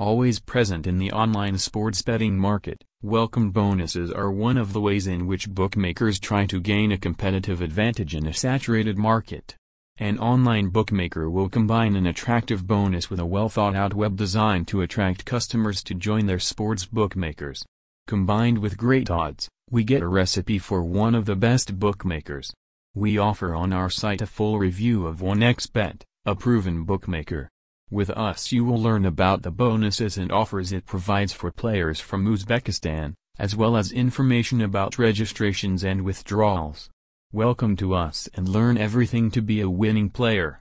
always present in the online sports betting market. Welcome bonuses are one of the ways in which bookmakers try to gain a competitive advantage in a saturated market. An online bookmaker will combine an attractive bonus with a well-thought-out web design to attract customers to join their sports bookmakers. Combined with great odds, we get a recipe for one of the best bookmakers. We offer on our site a full review of 1xBet, a proven bookmaker. With us you will learn about the bonuses and offers it provides for players from Uzbekistan, as well as information about registrations and withdrawals. Welcome to us and learn everything to be a winning player.